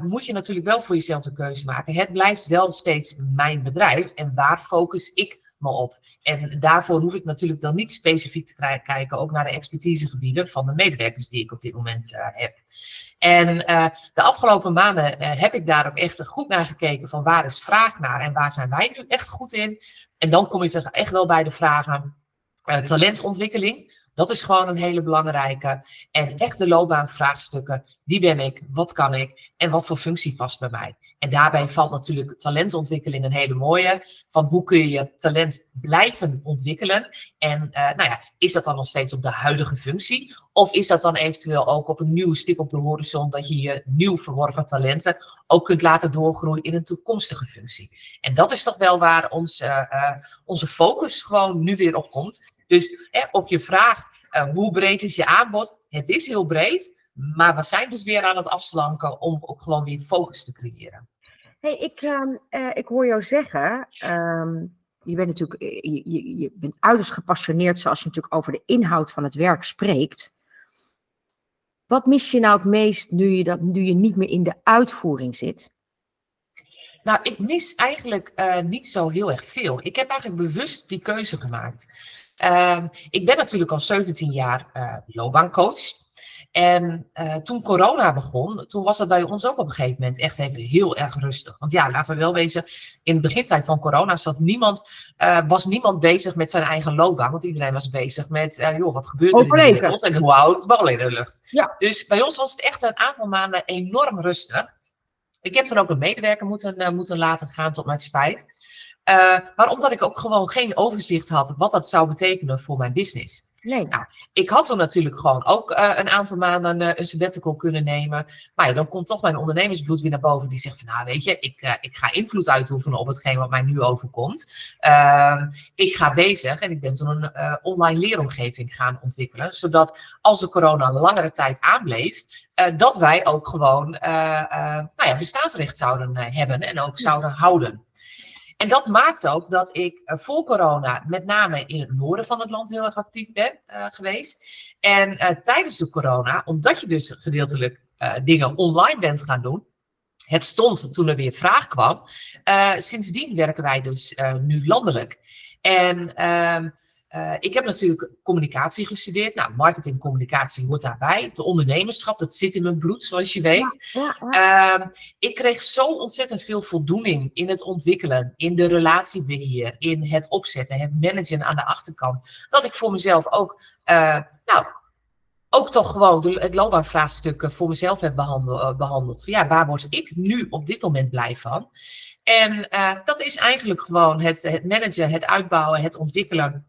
moet je natuurlijk wel voor jezelf de keuze maken. Het blijft wel steeds mijn bedrijf en waar focus ik me op. En daarvoor hoef ik natuurlijk dan niet specifiek te kijken, ook naar de expertisegebieden van de medewerkers die ik op dit moment uh, heb. En uh, de afgelopen maanden uh, heb ik daar ook echt goed naar gekeken van waar is vraag naar en waar zijn wij nu echt goed in. En dan kom je toch echt wel bij de vragen talentontwikkeling. Dat is gewoon een hele belangrijke. En echt de loopbaanvraagstukken. Wie ben ik? Wat kan ik? En wat voor functie past bij mij? En daarbij valt natuurlijk talentontwikkeling een hele mooie. Van hoe kun je je talent blijven ontwikkelen? En uh, nou ja, is dat dan nog steeds op de huidige functie? Of is dat dan eventueel ook op een nieuwe stip op de horizon dat je je nieuw verworven talenten ook kunt laten doorgroeien in een toekomstige functie? En dat is toch wel waar ons, uh, uh, onze focus gewoon nu weer op komt. Dus eh, op je vraag, uh, hoe breed is je aanbod? Het is heel breed, maar we zijn dus weer aan het afslanken om ook gewoon weer focus te creëren. Hey, ik, uh, uh, ik hoor jou zeggen, um, je bent natuurlijk je, je, je bent uiterst gepassioneerd zoals je natuurlijk over de inhoud van het werk spreekt. Wat mis je nou het meest nu je, dat, nu je niet meer in de uitvoering zit? Nou, ik mis eigenlijk uh, niet zo heel erg veel. Ik heb eigenlijk bewust die keuze gemaakt. Um, ik ben natuurlijk al 17 jaar uh, loopbaancoach. En uh, toen corona begon, toen was dat bij ons ook op een gegeven moment echt even heel erg rustig. Want ja, laten we wel wezen, in de begintijd van corona zat niemand, uh, was niemand bezig met zijn eigen loopbaan. Want iedereen was bezig met, uh, joh, wat gebeurt er in de wereld en hoe houdt het bal in de lucht. Ja. Dus bij ons was het echt een aantal maanden enorm rustig. Ik heb er ook een medewerker moeten, moeten laten gaan tot mijn spijt. Uh, maar omdat ik ook gewoon geen overzicht had wat dat zou betekenen voor mijn business. Nee. Nou, ik had er natuurlijk gewoon ook uh, een aantal maanden uh, een sabbatical kunnen nemen. Maar ja, dan komt toch mijn ondernemersbloed weer naar boven. Die zegt van, nou weet je, ik, uh, ik ga invloed uitoefenen op hetgeen wat mij nu overkomt. Ehm, ik ga bezig en ik ben toen een online leeromgeving gaan ontwikkelen. Zodat als de corona langere tijd aanbleef, dat wij ook gewoon nou ja, bestaansrecht zouden hebben en ook zouden houden. En dat maakt ook dat ik uh, voor corona met name in het noorden van het land heel erg actief ben uh, geweest. En uh, tijdens de corona, omdat je dus gedeeltelijk dingen online bent gaan doen, het stond toen er weer vraag kwam. sindsdien werken wij dus nu landelijk. En ehm, uh, ik heb natuurlijk communicatie gestudeerd. Nou, marketing, communicatie hoort daarbij. De ondernemerschap, dat zit in mijn bloed, zoals je weet. Ja, ja, uh, ik kreeg zo ontzettend veel voldoening in het ontwikkelen, in de relatiebeheer, in het opzetten, het managen aan de achterkant. Dat ik voor mezelf ook, uh, nou, ook toch gewoon het loopbaanvraagstuk voor mezelf heb behandeld. behandeld. Ja, waar word ik nu op dit moment blij van? En dat is eigenlijk gewoon het, het managen, het uitbouwen, het ontwikkelen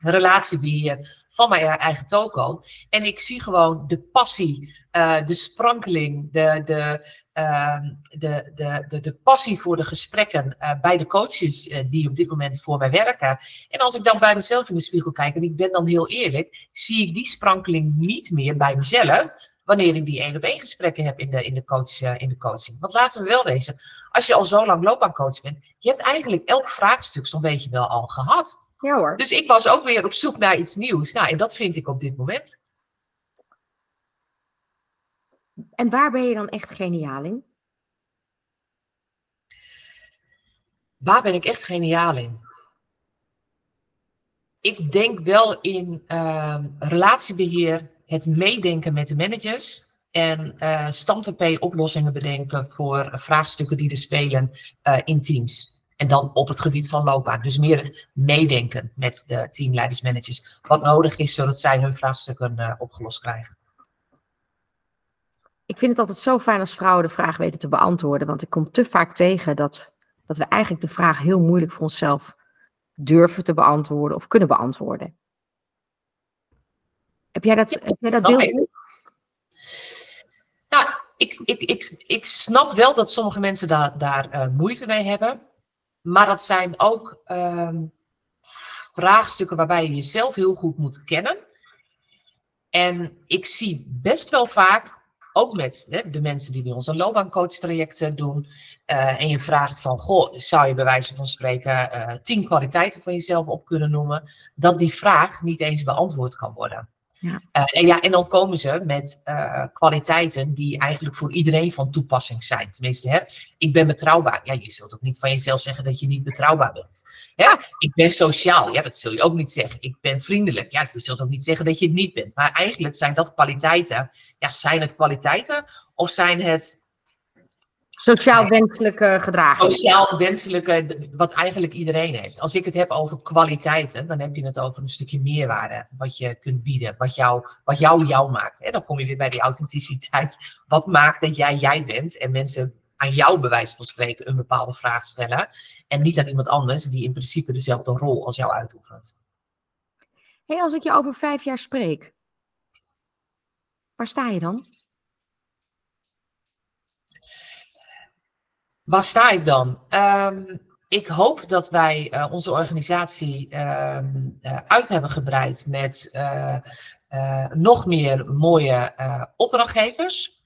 relatiebeheer van mijn eigen toko. En ik zie gewoon de passie, uh, de sprankeling, de, de, uh, de, de, de, de, passie voor de gesprekken uh, bij de coaches uh, die op dit moment voor mij werken. En als ik dan bij mezelf in de spiegel kijk, en ik ben dan heel eerlijk, zie ik die sprankeling niet meer bij mezelf. Wanneer ik die één op één gesprekken heb in de, in, de coach, in de coaching. Want laten we wel wezen, als je al zo lang loopbaancoach bent, je hebt eigenlijk elk vraagstuk zo'n beetje wel al gehad. Ja hoor. Dus ik was ook weer op zoek naar iets nieuws. Nou, en dat vind ik op dit moment. En waar ben je dan echt geniaal in? Waar ben ik echt geniaal in? Ik denk wel in uh, relatiebeheer, het meedenken met de managers en uh, oplossingen bedenken voor vraagstukken die er spelen uh, in teams. En dan op het gebied van loopbaan. Dus meer het meedenken met de teamleiders, managers. Wat nodig is zodat zij hun vraagstukken uh, opgelost krijgen. Ik vind het altijd zo fijn als vrouwen de vraag weten te beantwoorden. Want ik kom te vaak tegen dat, dat we eigenlijk de vraag heel moeilijk voor onszelf durven te beantwoorden of kunnen beantwoorden. Heb jij dat, heb jij dat deel? Nou, ik, ik, ik, ik snap wel dat sommige mensen daar, daar uh, moeite mee hebben. Maar dat zijn ook ehm, vraagstukken waarbij je jezelf heel goed moet kennen. En ik zie best wel vaak, ook met hè, de mensen die bij ons een loopbaancoach-traject doen, uh, en je vraagt van, goh, zou je bij wijze van spreken uh, tien kwaliteiten van jezelf op kunnen noemen, dat die vraag niet eens beantwoord kan worden. Ja. Uh, en, ja, en dan komen ze met uh, kwaliteiten die eigenlijk voor iedereen van toepassing zijn. Tenminste, hè, ik ben betrouwbaar. Ja, je zult ook niet van jezelf zeggen dat je niet betrouwbaar bent. Hè? Ik ben sociaal. Ja, dat zul je ook niet zeggen. Ik ben vriendelijk. Ja, je zult ook niet zeggen dat je het niet bent. Maar eigenlijk zijn dat kwaliteiten. Ja, zijn het kwaliteiten of zijn het Sociaal wenselijke gedragen. Sociaal wenselijke, wat eigenlijk iedereen heeft. Als ik het heb over kwaliteiten, dan heb je het over een stukje meerwaarde. Wat je kunt bieden, wat jou, wat jou jou maakt. En dan kom je weer bij die authenticiteit. Wat maakt dat jij jij bent en mensen aan jou bij wijze van spreken een bepaalde vraag stellen. En niet aan iemand anders die in principe dezelfde rol als jou uitoefent. hey, als ik je over vijf jaar spreek, waar sta je dan? Waar sta ik dan? Um, ik hoop dat wij uh, onze organisatie um, uh, uit hebben gebreid met uh, nog meer mooie opdrachtgevers.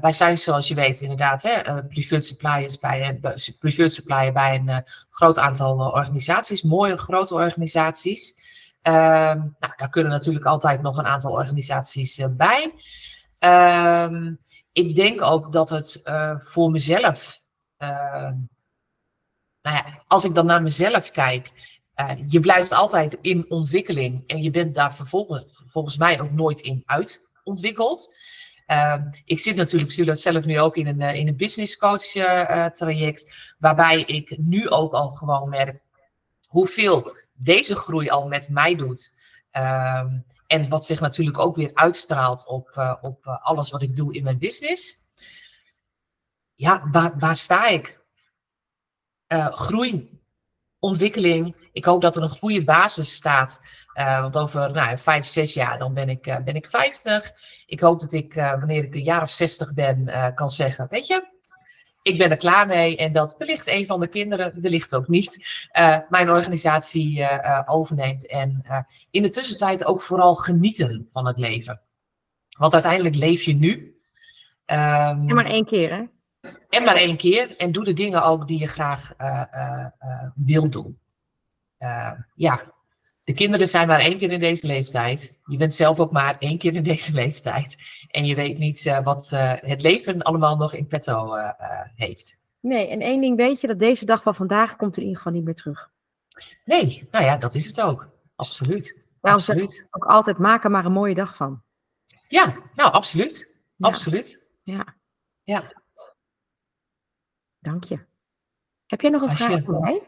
wij zijn, zoals je weet, inderdaad hè, preferred, suppliers bij, preferred supplier bij een groot aantal organisaties, mooie grote organisaties. Um, nou, daar kunnen natuurlijk altijd nog een aantal organisaties bij. Um, ik denk ook dat het uh, voor mezelf, uh, nou ja, als ik dan naar mezelf kijk, uh, je blijft altijd in ontwikkeling en je bent daar vervolgens, volgens mij ook nooit in uitontwikkeld. ik zit natuurlijk zelf nu ook in een, in een business coach traject, waarbij ik nu ook al gewoon merk hoeveel deze groei al met mij doet. Um, en wat zich natuurlijk ook weer uitstraalt op, uh, op uh, alles wat ik doe in mijn business. Ja, waar, waar sta ik? Uh, groei, ontwikkeling. Ik hoop dat er een goede basis staat. want over nou, vijf, zes jaar dan ben ik, ben ik 50. Ik hoop dat ik, wanneer ik een jaar of 60 ben, kan zeggen: Weet je, ik ben er klaar mee en dat wellicht een van de kinderen, wellicht ook niet, uh, mijn organisatie uh, overneemt. En uh, in de tussentijd ook vooral genieten van het leven. Want uiteindelijk leef je nu. Um, en maar één keer, hè? En maar één keer. En doe de dingen ook die je graag wil doen. ja. De kinderen zijn maar één keer in deze leeftijd. Je bent zelf ook maar één keer in deze leeftijd. En je weet niet eh, wat eh, het leven allemaal nog in petto uh, heeft. Nee, en één ding weet je, dat deze dag van vandaag komt in ieder geval niet meer terug. Nee, nou ja, dat is het ook. Absoluut. Daarom ik ook altijd, maak er maar een mooie dag van. Ja, nou, absoluut. Absoluut. Ja. Ja. Dank je. Heb jij nog een vraag voor mij?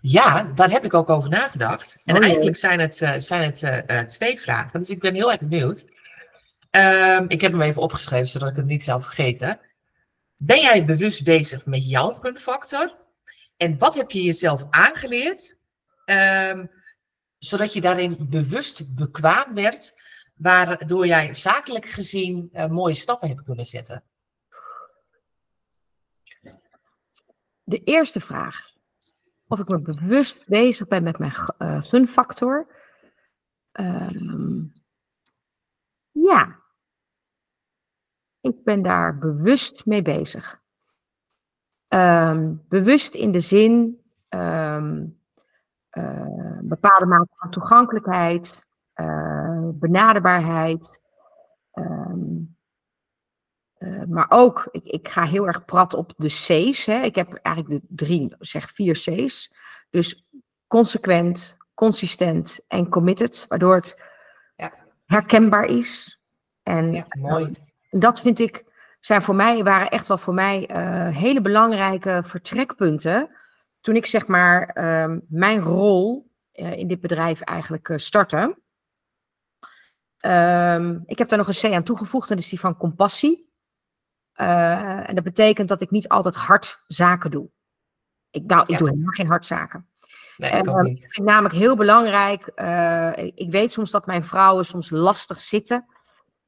Ja, daar heb ik ook over nagedacht. En oh, eigenlijk zijn het, uh, zijn het uh, twee vragen, dus ik ben heel erg benieuwd. Um, ik heb hem even opgeschreven, zodat ik het niet zou vergeten. Ben jij bewust bezig met jouw gunfactor? En wat heb je jezelf aangeleerd, um, zodat je daarin bewust bekwaam werd, waardoor jij zakelijk gezien uh, mooie stappen hebt kunnen zetten? De eerste vraag of ik me bewust bezig ben met mijn uh, gunfactor. Um, ja, ik ben daar bewust mee bezig. Um, bewust in de zin um, bepaalde mate van toegankelijkheid, uh, benaderbaarheid. Uh, maar ook, ik, ik, ga heel erg prat op de C's. Hè. Ik heb eigenlijk de drie, zeg vier C's. Dus consequent, consistent en committed, waardoor het ja. herkenbaar is. En ja, mooi. Uh, dat vind ik, zijn voor mij, waren echt wel voor mij uh, hele belangrijke vertrekpunten. Toen ik zeg maar ehm, mijn rol in dit bedrijf eigenlijk startte. Um, ik heb daar nog een C aan toegevoegd, en dat is die van compassie. Uh, en dat betekent dat ik niet altijd hard zaken doe. Ik, nou, ik doe helemaal geen hard zaken. Nee, niet. Ik vind namelijk heel belangrijk. Uh, ik, weet soms dat mijn vrouwen soms lastig zitten.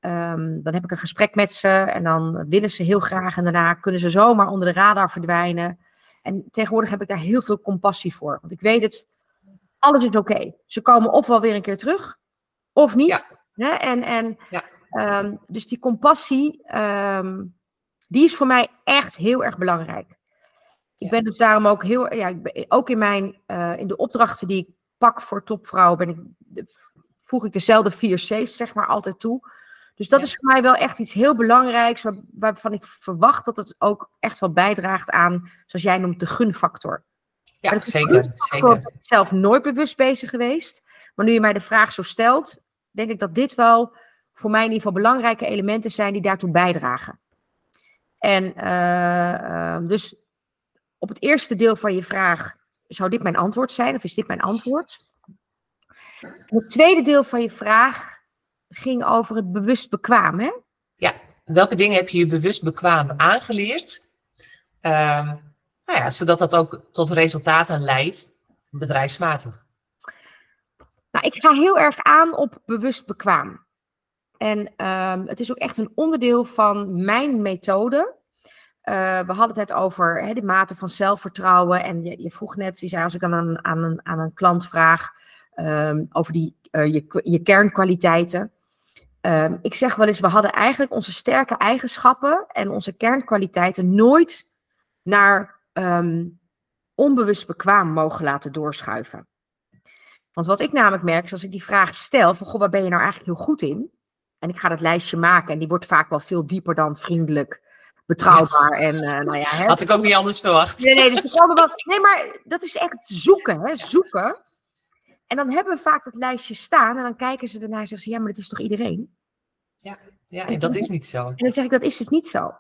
Um, dan heb ik een gesprek met ze en dan willen ze heel graag en daarna kunnen ze zomaar onder de radar verdwijnen. En tegenwoordig heb ik daar heel veel compassie voor. Want ik weet het, alles is oké. Ze komen of wel weer een keer terug, of niet. Ja. En, en, ja. um, dus die compassie, um, die is voor mij echt heel erg belangrijk. Ik ben dus daarom ook heel, ja, ik ben, ook in mijn, uh, in de opdrachten die ik pak voor topvrouwen, ben ik, voeg ik dezelfde vier C's zeg maar altijd toe. Dus dat ja. is voor mij wel echt iets heel belangrijks, waar, waarvan ik verwacht dat het ook echt wel bijdraagt aan, zoals jij noemt, de gunfactor. Ja, zeker. zeker. Ik ben zelf nooit bewust bezig geweest, maar nu je mij de vraag zo stelt, denk ik dat dit wel voor mij in ieder geval belangrijke elementen zijn die daartoe bijdragen. En uh, dus op het eerste deel van je vraag, zou dit mijn antwoord zijn of is dit mijn antwoord? Het tweede deel van je vraag ging over het bewust bekwaam, hè? Ja, welke dingen heb je je bewust bekwaam aangeleerd? Uh, nou ja, zodat dat ook tot resultaten leidt, bedrijfsmatig. Nou, ik ga heel erg aan op bewust bekwaam. En um, het is ook echt een onderdeel van mijn methode. Uh, we hadden het over de mate van zelfvertrouwen. En je, je, vroeg net, je zei, als ik aan, aan, een, aan een klant vraag um, over die, uh, je, je kernkwaliteiten. Um, ik zeg wel eens, we hadden eigenlijk onze sterke eigenschappen en onze kernkwaliteiten nooit naar onbewust bekwaam mogen laten doorschuiven. Want wat ik namelijk merk, is als ik die vraag stel, van goh, waar ben je nou eigenlijk heel goed in? En ik ga dat lijstje maken en die wordt vaak wel veel dieper dan vriendelijk, betrouwbaar en uh, nou ja. Hè. Had ik ook niet anders verwacht. Nee, nee, dus wel, nee, maar dat is echt zoeken, hè, zoeken. En dan hebben we vaak dat lijstje staan en dan kijken ze ernaar en zeggen ze, ja, maar dat is toch iedereen? Ja, ja en dat is niet zo. En dan zeg ik, dat is dus niet zo.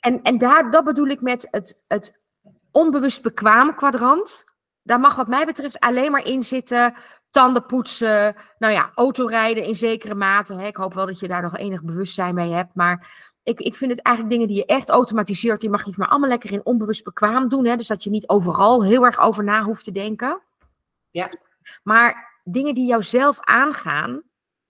En, en daar, dat bedoel ik met het, het onbewust bekwaam kwadrant. Daar mag wat mij betreft alleen maar in zitten tanden poetsen, nou ja, autorijden in zekere mate. Hè. Ik hoop wel dat je daar nog enig bewustzijn mee hebt. Maar ik, ik vind het eigenlijk dingen die je echt automatiseert, die mag je maar allemaal lekker in onbewust bekwaam doen. Hè. Dus dat je niet overal heel erg over na hoeft te denken. Ja. Maar dingen die jouzelf aangaan,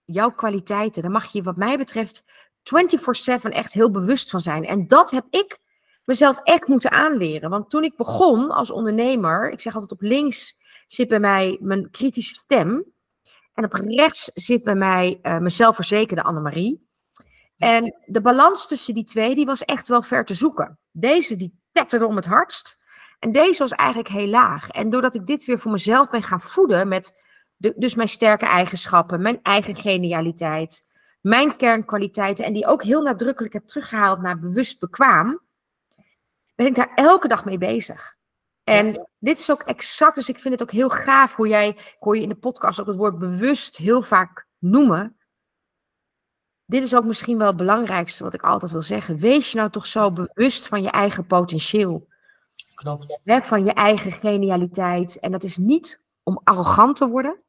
jouw kwaliteiten, daar mag je wat mij betreft 24/7 echt heel bewust van zijn. En dat heb ik mezelf echt moeten aanleren. Want toen ik begon als ondernemer, ik zeg altijd op links zit bij mij mijn kritische stem. En op rechts zit bij mij uh, mijn zelfverzekerde Annemarie. En de balans tussen die twee, die was echt wel ver te zoeken. Deze, die tetterde om het hardst. En deze was eigenlijk heel laag. En doordat ik dit weer voor mezelf ben gaan voeden met de, dus mijn sterke eigenschappen, mijn eigen genialiteit, mijn kernkwaliteiten en die ook heel nadrukkelijk heb teruggehaald naar bewust bekwaam, ben ik daar elke dag mee bezig. En dit is ook exact, dus ik vind het ook heel gaaf hoe jij, ik hoor je in de podcast ook het woord bewust heel vaak noemen. Dit is ook misschien wel het belangrijkste wat ik altijd wil zeggen. Wees je nou toch zo bewust van je eigen potentieel. Klopt. Hè, van je eigen genialiteit. En dat is niet om arrogant te worden.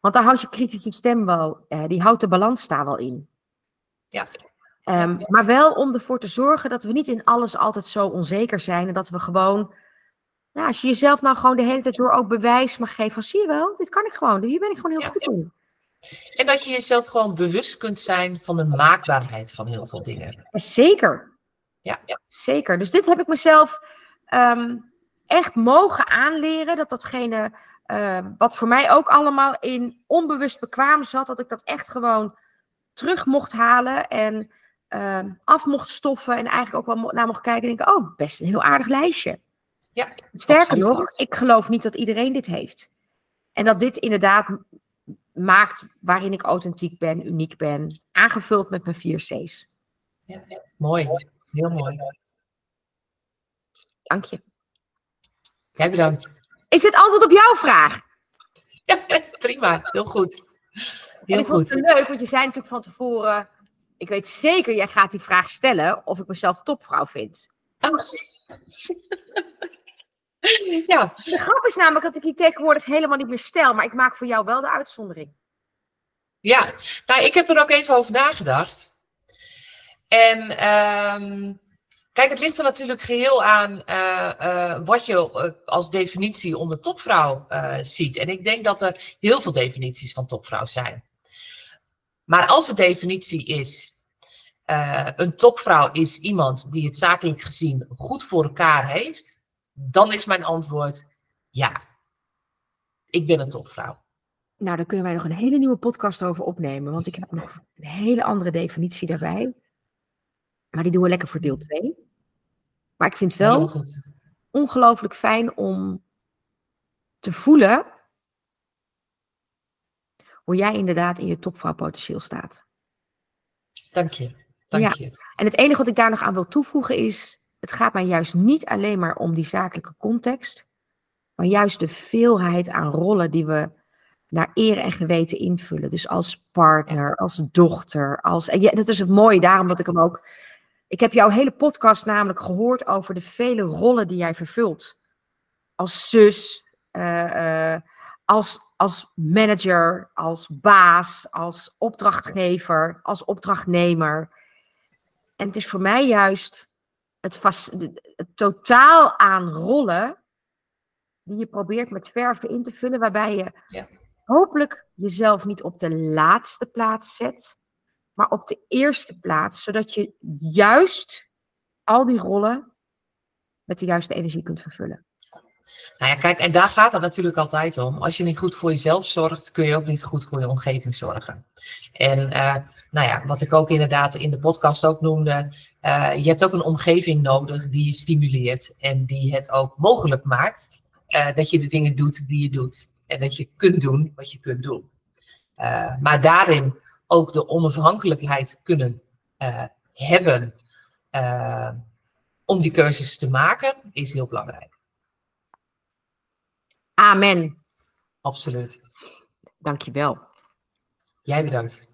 Want dan houdt je kritische stem wel, eh, die houdt de balans daar wel in. Ja. Um, maar wel om ervoor te zorgen dat we niet in alles altijd zo onzeker zijn. En dat we gewoon, nou, als je jezelf nou gewoon de hele tijd door ook bewijs mag geven van zie je wel, dit kan ik gewoon, hier ben ik gewoon heel Ja. goed in. En dat je jezelf gewoon bewust kunt zijn van de maakbaarheid van heel veel dingen. En Zeker, Ja, ja. zeker. Dus dit heb ik mezelf ehm, echt mogen aanleren. Dat datgene ehm, wat voor mij ook allemaal in onbewust bekwaam zat, dat ik dat echt gewoon terug mocht halen en ehm, af mocht stoffen. En eigenlijk ook wel naar mocht kijken en denken, oh, best een heel aardig lijstje. Ja, Sterker nog, ik geloof niet dat iedereen dit heeft. En dat dit inderdaad maakt waarin ik authentiek ben, uniek ben, aangevuld met mijn vier C's. mooi. Heel mooi. Dank je. Jij bedankt. Is dit antwoord op jouw vraag? Ja, prima. Heel goed. en Heel ik vond goed. het leuk, want je zei natuurlijk van tevoren, ik weet zeker, jij gaat die vraag stellen of ik mezelf topvrouw vind. Ja, De grap is namelijk dat ik die tegenwoordig helemaal niet meer stel, maar ik maak voor jou wel de uitzondering. ja. Nou, ik heb er ook even over nagedacht. En ehm, kijk, het ligt er natuurlijk geheel aan eh, eh, wat je eh, als definitie onder topvrouw ziet. En ik denk dat er heel veel definities van topvrouw zijn. Maar als de definitie is, eh, een topvrouw is iemand die het zakelijk gezien goed voor elkaar heeft, dan is mijn antwoord ja. Ik ben een topvrouw. Nou, daar kunnen wij nog een hele nieuwe podcast over opnemen, want ik heb nog een hele andere definitie daarbij. Maar die doen we lekker voor deel 2. Maar ik vind het wel ongelooflijk fijn om te voelen hoe jij inderdaad in je topvrouwpotentieel staat. Dank je. Dank je. En het enige wat ik daar nog aan wil toevoegen is, het gaat mij juist niet alleen maar om die zakelijke context, maar juist de veelheid aan rollen die we naar eer en geweten invullen. Dus als partner, als dochter, als... En ja, dat is het mooie, daarom dat ik hem ook... Ik heb jouw hele podcast namelijk gehoord over de vele rollen die jij vervult. Als zus, eh, eh, als, als manager, als baas, als opdrachtgever, als opdrachtnemer. En het is voor mij juist het, het totaal aan rollen die je probeert met verven in te vullen, waarbij je Ja. hopelijk jezelf niet op de laatste plaats zet, maar op de eerste plaats, zodat je juist al die rollen met de juiste energie kunt vervullen. Nou ja, kijk, en daar gaat het natuurlijk altijd om. Als je niet goed voor jezelf zorgt, kun je ook niet goed voor je omgeving zorgen. En eh, nou ja, wat ik ook inderdaad in de podcast ook noemde, eh, je hebt ook een omgeving nodig die je stimuleert en die het ook mogelijk maakt eh, dat je de dingen doet die je doet. En dat je kunt doen wat je kunt doen. Maar daarin ook de onafhankelijkheid kunnen hebben om die keuzes te maken, is heel belangrijk. Amen. Absoluut. Dankjewel. Jij bedankt.